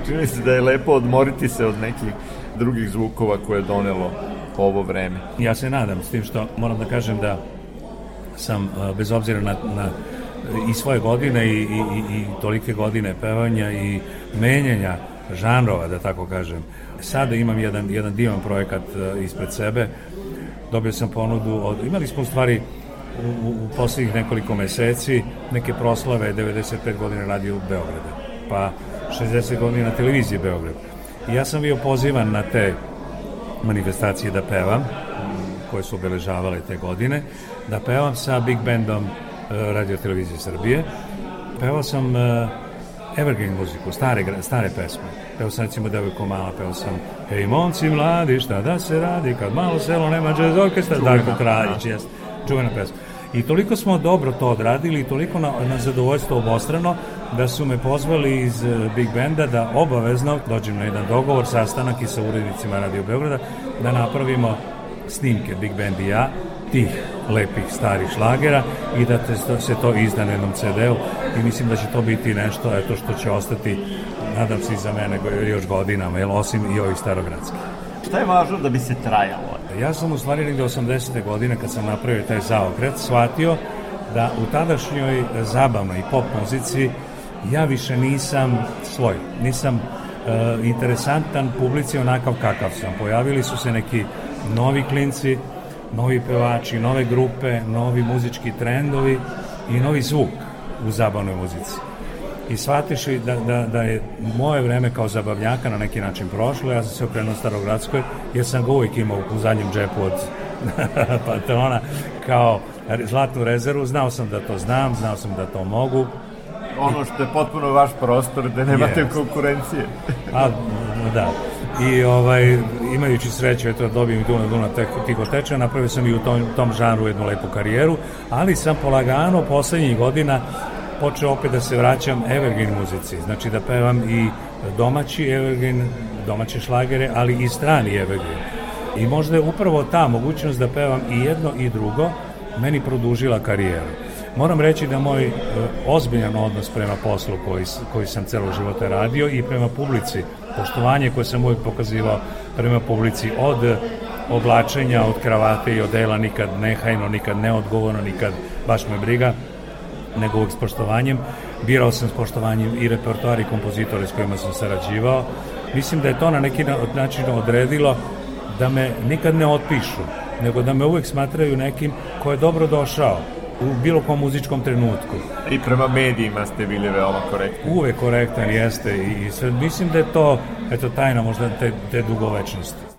čini se da je lepo odmoriti se od nekih drugih zvukova koje je donelo ovo vreme. Ja se nadam s tim što moram da kažem da sam bez obzira na, na i svoje godine i, i, i tolike godine pevanja i menjanja žanrova, da tako kažem. Sada imam jedan, jedan divan projekat ispred sebe. Dobio sam ponudu od... Imali smo u stvari u, u poslednjih nekoliko meseci neke proslave 95 godina radio Beograda, pa 60 godina televizije Beograd. I ja sam bio pozivan na te manifestacije da pevam, koje su obeležavale te godine, da pevam sa Big Bandom e, Radio Televizije Srbije. Pevao sam uh, evergreen muziku, stare, stare pesme. Peo sam recimo Devojko mala, peo sam Hej momci mladi, šta da se radi, kad malo selo nema jazz orkestra, Darko Kraljić, jest, čuvena pesma. I toliko smo dobro to odradili i toliko na, na zadovoljstvo obostrano da su me pozvali iz e, Big Benda da obavezno dođem na jedan dogovor, sastanak i sa urednicima Radio Beograda da napravimo snimke Big Band i ja tih lepih starih šlagera i da te, se to izda na jednom CD-u i mislim da će to biti nešto eto što će ostati nadam se i za mene još godinama, jel, osim i ovih starogradskih. Šta je važno da bi se trajalo? Ja sam u stvari negde 80. godine kad sam napravio taj zaokret shvatio da u tadašnjoj zabavnoj pop muzici ja više nisam svoj, nisam e, interesantan publici onakav kakav sam. Pojavili su se neki novi klinci, novi pevači, nove grupe, novi muzički trendovi i novi zvuk u zabavnoj muzici. I shvatiš da, da, da je moje vreme kao zabavljaka na neki način prošlo, ja sam se okrenuo Starogradskoj, jer sam ga uvijek imao u zadnjem džepu od patrona kao zlatnu rezervu, znao sam da to znam, znao sam da to mogu, ono što je potpuno vaš prostor, da nemate yes. konkurencije. A, da. I ovaj, imajući sreću, eto, dobijem i Duna Duna tih tečaja, napravio sam i u tom, tom žanru jednu lepu karijeru, ali sam polagano poslednjih godina počeo opet da se vraćam evergreen muzici, znači da pevam i domaći evergreen, domaće šlagere, ali i strani evergreen. I možda je upravo ta mogućnost da pevam i jedno i drugo meni produžila karijeru. Moram reći da moj e, ozbiljan odnos prema poslu koji, koji sam celo života radio i prema publici, poštovanje koje sam uvijek pokazivao prema publici od oblačenja, od kravate i odela, nikad nehajno, nikad neodgovorno, nikad baš me briga, nego uvijek s poštovanjem. Birao sam s poštovanjem i repertoar i kompozitore s kojima sam sarađivao. Mislim da je to na neki način odredilo da me nikad ne otpišu, nego da me uvek smatraju nekim ko je dobro došao, u bilo kom muzičkom trenutku. I prema medijima ste bili veoma korektni. Uvek korektan jeste i sve, mislim da je to eto, tajna možda te, te dugovečnosti.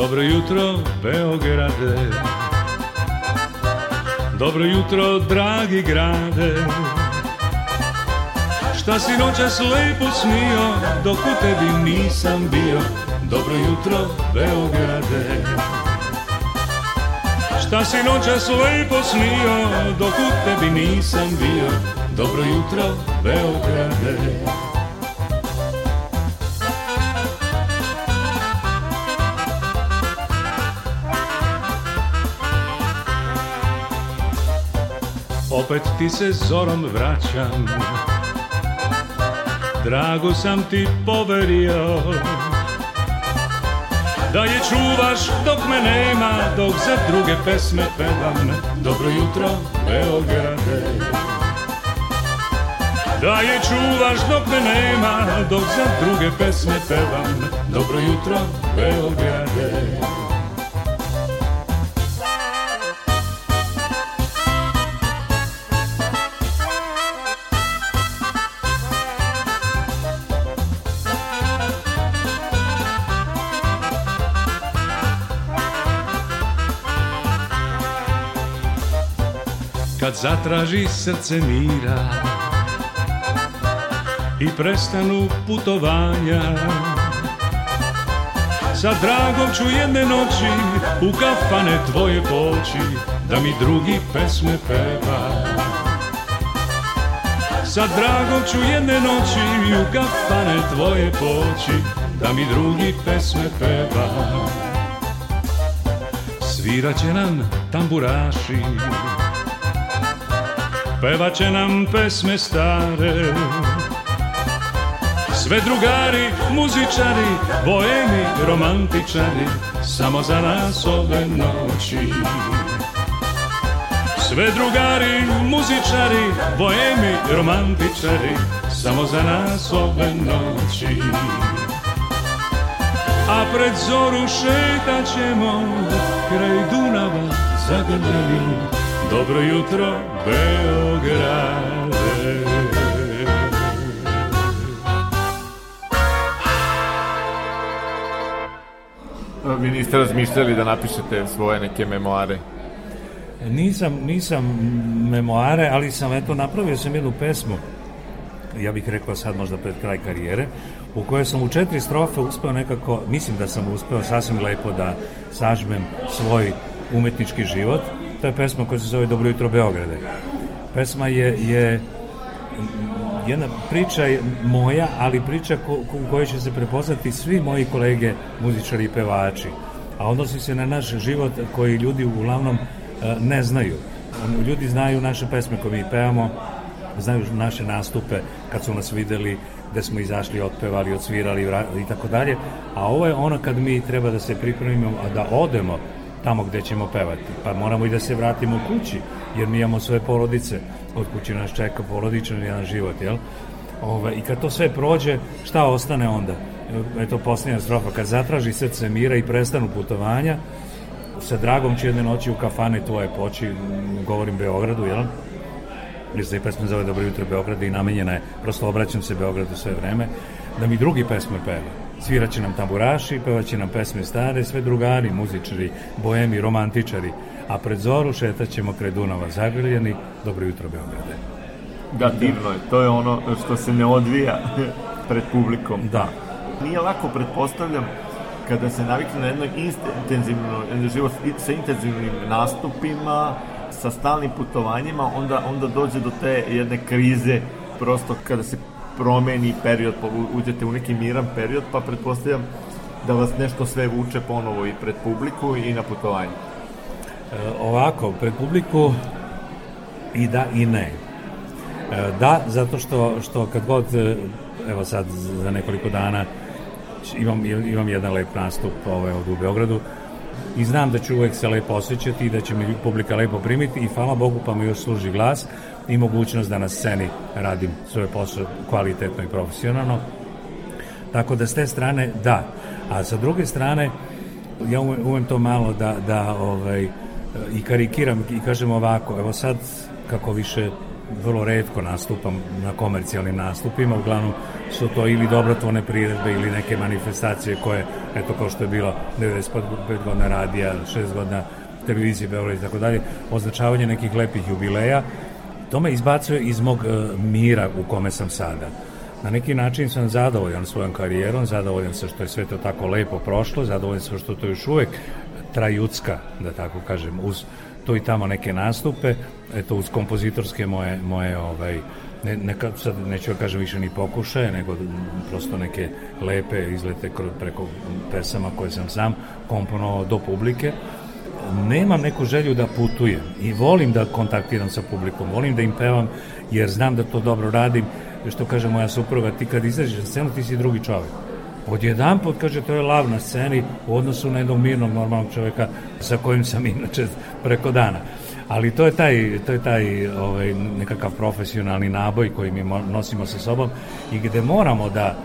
Dobro jutro, Beograde. Dobro jutro, dragi grade. Šta si noćas lepo snio Dok u tebi nisam bio. Dobro jutro, Beograde. Šta si noćas lepo snio Dok u tebi nisam bio. Dobro jutro, Beograde opet ti se zorom vraćam. Drago sam ti poverio Da je čuvaš dok me nema Dok za druge pesme pevam. Dobro jutro Beograde. Da je čuvaš dok me nema Dok za druge pesme pevam. Dobro jutro Beograde kad zatraži srce mira i prestanu putovanja. Sa dragom ću jedne noći u kafane tvoje poći Da mi drugi pesme peva. Sa dragom ću jedne noći u kafane tvoje poći Da mi drugi pesme peva. Sviraće nam tamburaši Pevaće nam pesme stare. Sve drugari, muzičari, boemi, romantičari Samo za nas ove noći. Sve drugari, muzičari, boemi, romantičari Samo za nas ove noći. A pred zoru šetat ćemo kraj Dunava zagrljeni Dobro jutro, Beograde Vi niste razmišljali da napišete svoje neke memoare? Nisam, nisam memoare, ali sam eto napravio sam jednu pesmu ja bih rekao sad možda pred kraj karijere, u kojoj sam u četiri strofe uspeo nekako, mislim da sam uspeo sasvim lepo da sažmem svoj umetnički život. To je pesma koja se zove Dobro jutro Beograde. Pesma je, je jedna priča je moja, ali priča ko, ko, u kojoj će se prepoznati svi moji kolege muzičari i pevači. A odnosi se na naš život koji ljudi uglavnom e, ne znaju. Ljudi znaju naše pesme koje mi pevamo, znaju naše nastupe kad su nas videli gde smo izašli, otpevali, odsvirali i tako dalje, a ovo je ono kad mi treba da se pripremimo, a da odemo tamo gde ćemo pevati. Pa moramo i da se vratimo kući, jer mi imamo svoje porodice, od kući nas čeka porodičan jedan život, jel? Ove, I kad to sve prođe, šta ostane onda? Eto posljednja strofa, kad zatraži srce mira i prestanu putovanja, sa dragom će jedne noći u kafane tvoje poći, govorim Beogradu, jel? jer se i pesma zove Dobro jutro Beograda i namenjena je, prosto obraćam se Beogradu sve vreme, da mi drugi pesme peva. Sviraće nam tamburaši, pevaće nam pesme stare, sve drugari, muzičari, boemi, romantičari, a pred zoru šetaćemo kraj Dunava zagrljeni, Dobro jutro Beograde. Da, divno je, to je ono što se ne odvija pred publikom. Da. Nije lako, pretpostavljam, kada se navikne na jedno intenzivno, život sa intenzivnim nastupima, sa stalnim putovanjima, onda, onda dođe do te jedne krize, prosto kada se promeni period, pa uđete u neki miran period, pa pretpostavljam da vas nešto sve vuče ponovo i pred publiku i na putovanju. E, ovako, pred publiku i da i ne. E, da, zato što, što kad god, e, evo sad za nekoliko dana imam, imam jedan lep nastup ovaj, ovdje u Beogradu, i znam da ću uvek se lepo osjećati i da će mi publika lepo primiti i hvala Bogu pa mi još služi glas i mogućnost da na sceni radim svoje posao kvalitetno i profesionalno. Tako da s te strane da, a sa druge strane ja umem to malo da, da ovaj, i karikiram i kažem ovako, evo sad kako više vrlo redko nastupam na komercijalnim nastupima, uglavnom su to ili dobrotvorne priredbe ili neke manifestacije koje, eto kao što je bilo 95 godina radija, 6 godina televizije Beograd i tako dalje, označavanje nekih lepih jubileja, to me izbacuje iz mog uh, mira u kome sam sada. Na neki način sam zadovoljan svojom karijerom, zadovoljan sam što je sve to tako lepo prošlo, zadovoljan sam što to još uvek trajutska, da tako kažem, uz tu i tamo neke nastupe, eto uz kompozitorske moje, moje ovaj, ne, neka, sad neću da kažem više ni pokušaje, nego prosto neke lepe izlete preko pesama koje sam sam komponovao do publike. Nemam neku želju da putujem i volim da kontaktiram sa publikom, volim da im pevam jer znam da to dobro radim, što kaže moja supruga, ti kad izađeš na scenu ti si drugi čovjek Odjedan put, kaže, to je lav na sceni u odnosu na jednog mirnog, normalnog čovjeka sa kojim sam inače preko dana. Ali to je taj, to je taj ovaj, nekakav profesionalni naboj koji mi nosimo sa sobom i gde moramo da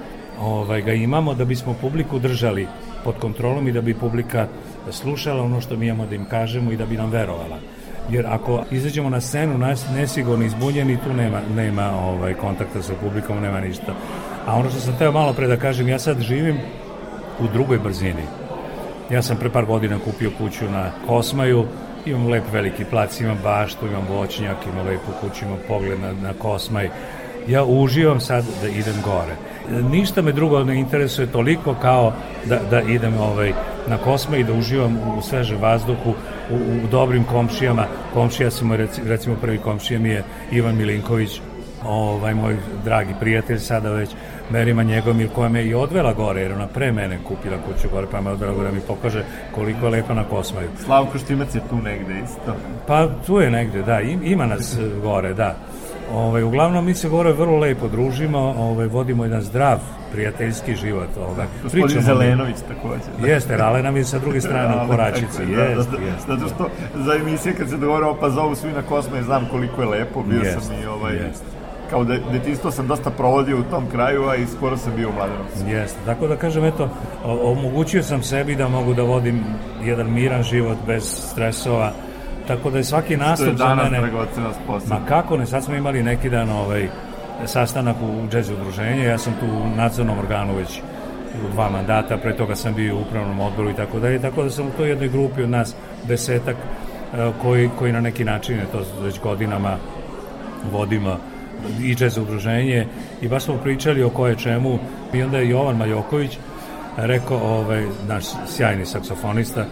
ovaj, ga imamo da bismo publiku držali pod kontrolom i da bi publika slušala ono što mi imamo da im kažemo i da bi nam verovala. Jer ako izađemo na scenu nas nesigurni, izbunjeni, tu nema, nema ovaj, kontakta sa publikom, nema ništa. A ono što sam teo malo pre da kažem, ja sad živim u drugoj brzini. Ja sam pre par godina kupio kuću na Kosmaju, imam lep veliki plac, imam baštu, imam voćnjak, imam lepu kuću, imam pogled na, na Kosmaj. Ja uživam sad da idem gore. Ništa me drugo ne interesuje toliko kao da, da idem ovaj, na Kosmaj i da uživam u svežem vazduhu, u, u dobrim komšijama. Komšija moj, recimo prvi komšija mi je Ivan Milinković, ovaj moj dragi prijatelj sada već Merima Njegomir koja me i odvela gore jer ona pre mene kupila kuću gore pa me odvela gore da mi pokaže koliko je lepa na Kosmaju. Slavko Štimac je tu negde isto. Pa tu je negde, da, ima nas gore, da. Ovaj, uglavnom mi se gore vrlo lepo družimo, ovaj, vodimo jedan zdrav prijateljski život. Ovaj. Gospodin Zelenović takođe. Da. Jeste, Rale nam je sa druge strane u Koračici. Da, jest, da, jest. Zato što za emisije kad se dogovorimo pa zovu svi na Kosme, znam koliko je lepo, bio jest, sam i ovaj... Jest kao da detinstvo sam dosta provodio u tom kraju, a i skoro sam bio u Mladenovcu. Jeste, tako da kažem, eto, omogućio sam sebi da mogu da vodim jedan miran život bez stresova, tako da je svaki nastup za mene... Ma kako ne, sad smo imali neki dan ovaj, sastanak u džez udruženju, ja sam tu u nadzornom organu već u dva mandata, pre toga sam bio u upravnom odboru i tako dalje, tako da sam u toj jednoj grupi od nas desetak e, koji, koji na neki način, to već godinama vodimo i džez udruženje i baš smo pričali o koje čemu i onda je Jovan Majoković rekao, ovaj, naš sjajni saksofonista,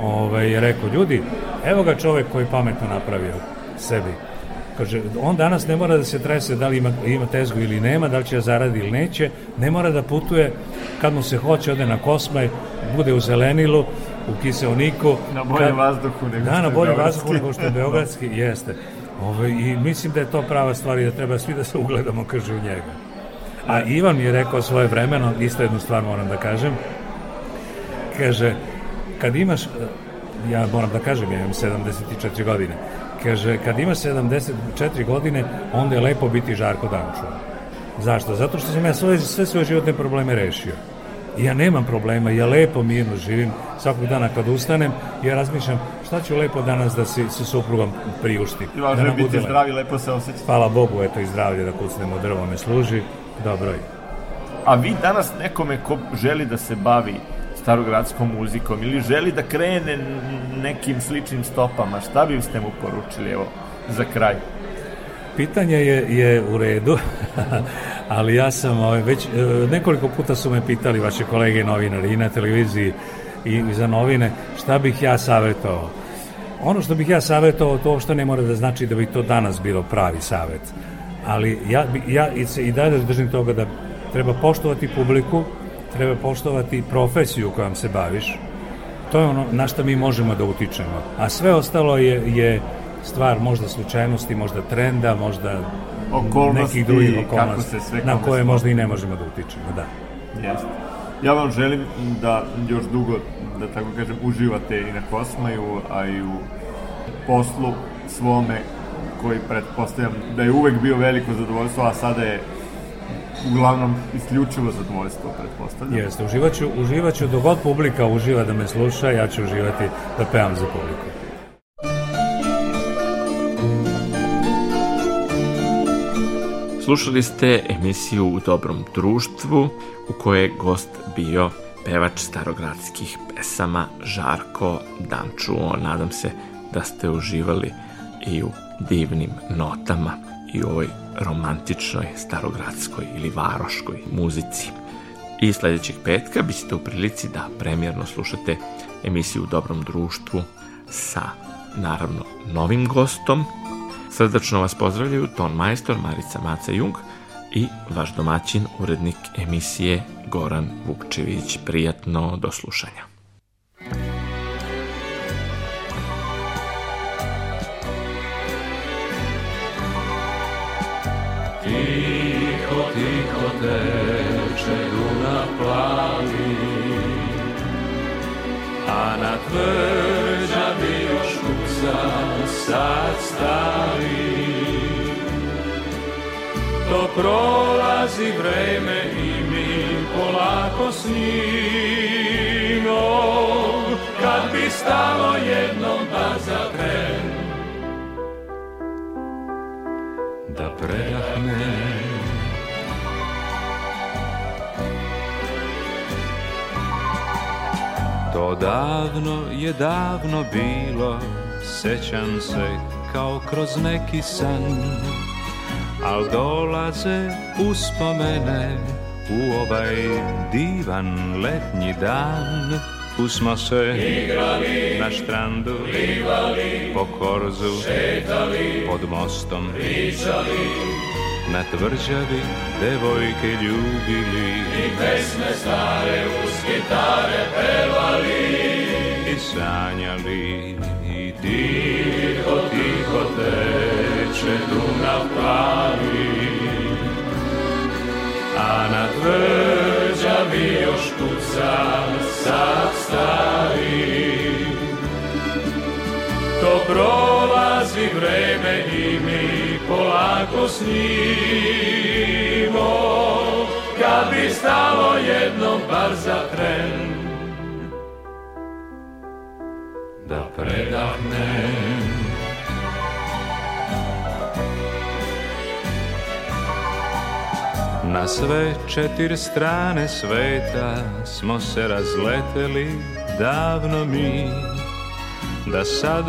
ovaj, je rekao, ljudi, evo ga čovek koji je pametno napravio sebi. Kaže, on danas ne mora da se trese da li ima, ima tezgu ili nema, da li će da zaradi ili neće, ne mora da putuje kad mu se hoće, ode na Kosmaj, bude u Zelenilu, u Kiseoniku. Na boljem kad, vazduhu nego da, na boljem vazduhu nego što je Beogradski, jeste. Ove, ovaj, I mislim da je to prava stvar i da treba svi da se ugledamo, kaže u njega. A Ivan mi je rekao svoje vremeno, isto jednu stvar moram da kažem, kaže, kad imaš, ja moram da kažem, ja imam 74 godine, kaže, kad imaš 74 godine, onda je lepo biti Žarko Danču. Zašto? Zato što sam ja svoje, sve svoje životne probleme rešio. Ja nemam problema, ja lepo mirno živim, svakog dana kad ustanem, ja razmišljam šta ću lepo danas da si sa suprugom priuštim. I važno da je biti zdravi, lepo se osjeća. Hvala Bogu, eto i zdravlje da kucnemo drvo me služi, dobro je. A vi danas nekome ko želi da se bavi starogradskom muzikom ili želi da krene nekim sličnim stopama, šta biste mu poručili, evo, za kraj? Pitanje je, je u redu, ali ja sam ovaj, već e, nekoliko puta su me pitali vaše kolege novinari i na televiziji i za novine šta bih ja savjetovao. Ono što bih ja savjetovao, to uopšte ne mora da znači da bi to danas bilo pravi savjet. Ali ja, ja i, i dalje držim toga da treba poštovati publiku, treba poštovati profesiju kojom se baviš. To je ono na što mi možemo da utičemo. A sve ostalo je, je stvar možda slučajnosti, možda trenda, možda okolnosti, nekih drugih okolnosti na koje možda i ne možemo da utičemo, da. Jeste. Ja vam želim da još dugo, da tako kažem, uživate i na Kosmaju, a i u poslu svome koji pretpostavljam da je uvek bio veliko zadovoljstvo, a sada je uglavnom isključivo zadovoljstvo, pretpostavljam. Jeste, uživaću, uživaću dok god publika uživa da me sluša, ja ću uživati da pevam za publiku. Slušali ste emisiju U dobrom društvu u kojoj je gost bio pevač starogradskih pesama Žarko Dančuo. Nadam se da ste uživali i u divnim notama i ovoj romantičnoj starogradskoj ili varoškoj muzici. I sledećeg petka bit ćete u prilici da premjerno slušate emisiju U dobrom društvu sa, naravno, novim gostom, Srdačno vas pozdravljaju ton majstor Marica Maca Jung i vaš domaćin, urednik emisije Goran Vukčević. Prijatno do slušanja. Tiho, tiho teče Dunav plavi, a na tvrđavi još kuca sad stari To prolazi vreme i mi polako s njim Kad bi stalo jednom da To davno je davno bilo sećam se kao kroz neki san. Al dolaze uspomene u ovaj divan letnji dan. Tu smo se igrali na štrandu, plivali, po korzu, šetali, pod mostom, pričali, na tvrđavi devojke ljubili. I pesme stare uz gitare pevali. I sanjali i tiho, tiho teče Dunav plavi a na tvrđavi još kuca sad stari to prolazi vreme i mi polako snimo Kad bi stalo jednom bar za tren Da predahnem. Na sve četiri strane sveta smo se razleteli davno mi Da sad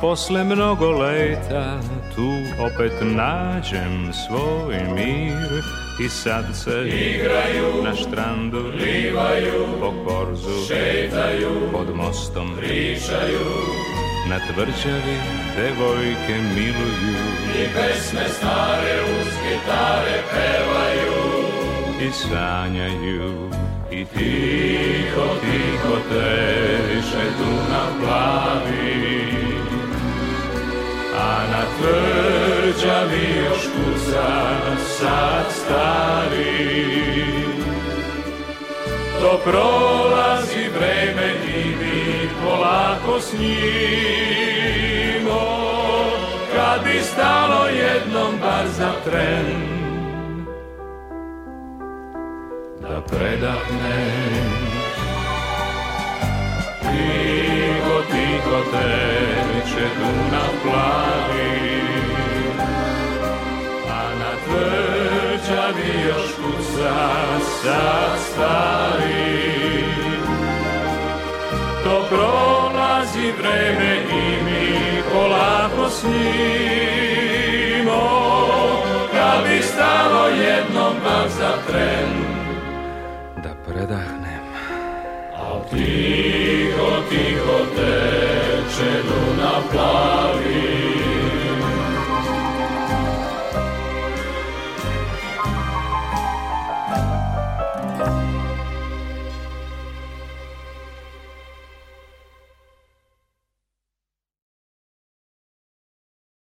posle mnogo leta tu opet nađem svoj mir. I sad se igraju na štrandu plivaju po korzu šetaju pod mostom pričaju. Na tvrđavi devojke miluju i pesme stare uz gitare pevaju. I sanjaju i tiho, tiho teše Dunav plavi. A na tvrđavi još kuca sad stari to prolazi vreme i mi polako s njimo kad bi stalo jednom bar za tren da predahnem tiho, tiho teče Dunav plavi a na tvrđavi još kuca sad stari to prolazi vreme i mi polako s njimo kad bi stalo jednom bar za tren izgleda nema. A tiho, tiho teče Dunav plav,